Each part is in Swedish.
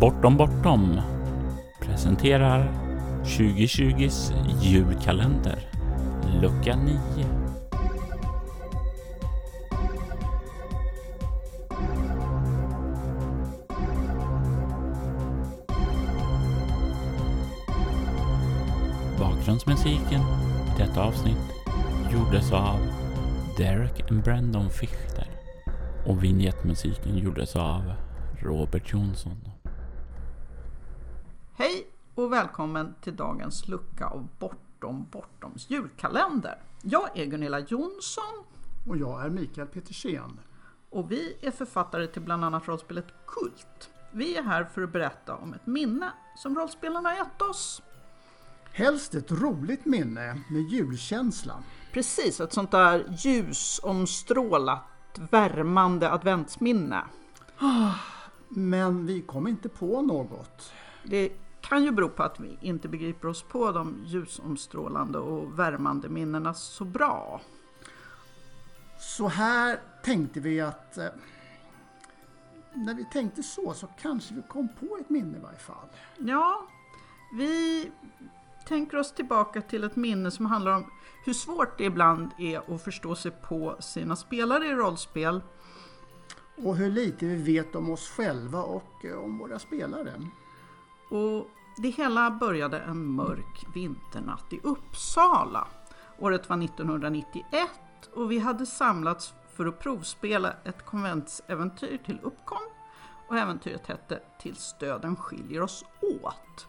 Bortom Bortom presenterar 2020s julkalender, lucka 9. Bakgrundsmusiken i detta avsnitt gjordes av Derek and Brandon Fichter och vignettmusiken gjordes av Robert Jonsson. Och välkommen till dagens lucka av Bortom Bortoms julkalender. Jag är Gunilla Jonsson Och jag är Mikael Petersen. och vi är författare till bland annat rollspelet Kult. Vi är här för att berätta om ett minne som rollspelarna gett oss. Helst ett roligt minne med julkänsla. Precis, ett sånt där ljusomstrålat värmande adventsminne. Men vi kom inte på något. Det kan ju bero på att vi inte begriper oss på de ljusomstrålande och värmande minnena så bra. Så här tänkte vi att eh, när vi tänkte så så kanske vi kom på ett minne i varje fall. Ja, vi tänker oss tillbaka till ett minne som handlar om hur svårt det ibland är att förstå sig på sina spelare i rollspel. Och hur lite vi vet om oss själva och eh, om våra spelare. Och det hela började en mörk vinternatt i Uppsala. Året var 1991 och vi hade samlats för att provspela ett konventsäventyr till Uppkom och äventyret hette Tills döden skiljer oss åt.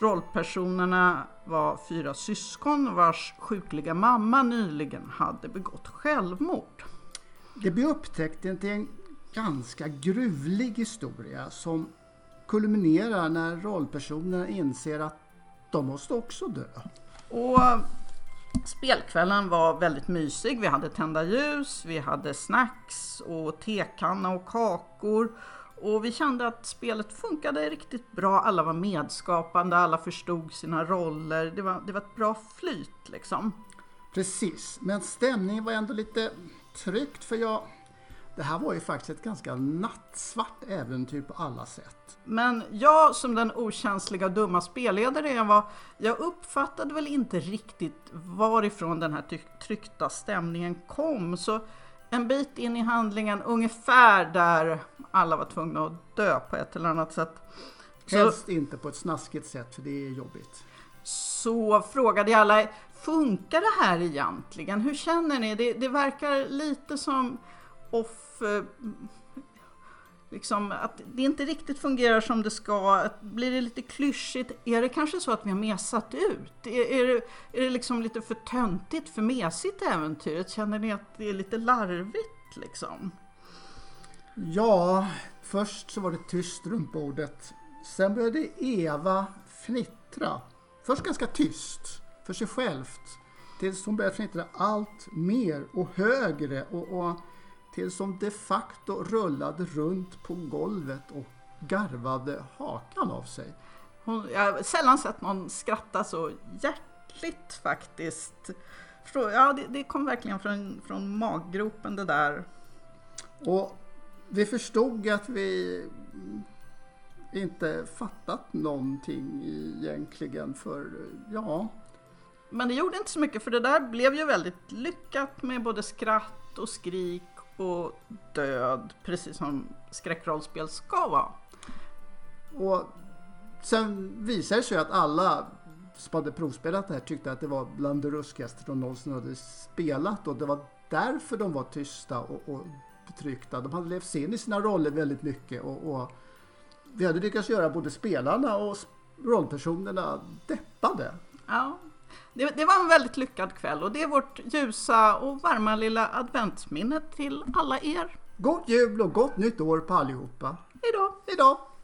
Rollpersonerna var fyra syskon vars sjukliga mamma nyligen hade begått självmord. Det blir upptäckt till en ganska gruvlig historia som kulminerar när rollpersonerna inser att de måste också dö. Och spelkvällen var väldigt mysig. Vi hade tända ljus, vi hade snacks och tekanna och kakor. Och vi kände att spelet funkade riktigt bra. Alla var medskapande, alla förstod sina roller. Det var, det var ett bra flyt liksom. Precis, men stämningen var ändå lite tryckt för jag... Det här var ju faktiskt ett ganska nattsvart äventyr på alla sätt. Men jag som den okänsliga och dumma spelledare jag var, jag uppfattade väl inte riktigt varifrån den här tryckta stämningen kom. Så en bit in i handlingen, ungefär där alla var tvungna att dö på ett eller annat sätt. Så, Helst inte på ett snaskigt sätt för det är jobbigt. så frågade jag alla, funkar det här egentligen? Hur känner ni? Det, det verkar lite som off... Eh, liksom att det inte riktigt fungerar som det ska. Blir det lite klyschigt? Är det kanske så att vi har mesat ut? Är, är, det, är det liksom lite för töntigt, för mesigt äventyret? Känner ni att det är lite larvigt liksom? Ja, först så var det tyst runt bordet. Sen började Eva fnittra. Först ganska tyst, för sig självt. Tills hon började fnittra allt mer och högre och, och tills hon de facto rullade runt på golvet och garvade hakan av sig. Hon, jag har sällan sett någon skratta så hjärtligt faktiskt. Ja, det, det kom verkligen från, från maggropen det där. Och vi förstod att vi inte fattat någonting egentligen för, ja, Men det gjorde inte så mycket för det där blev ju väldigt lyckat med både skratt och skrik och död, precis som skräckrollspel ska vara. Och sen visade det sig att alla som hade provspelat det här tyckte att det var bland det ruskigaste de någonsin hade spelat och det var därför de var tysta och, och betryckta. De hade levt sig in i sina roller väldigt mycket och, och vi hade lyckats göra både spelarna och rollpersonerna deppade. Ja, det, det var en väldigt lyckad kväll och det är vårt ljusa och varma lilla adventsminne till alla er. God jul och gott nytt år på allihopa. Hejdå! Hejdå!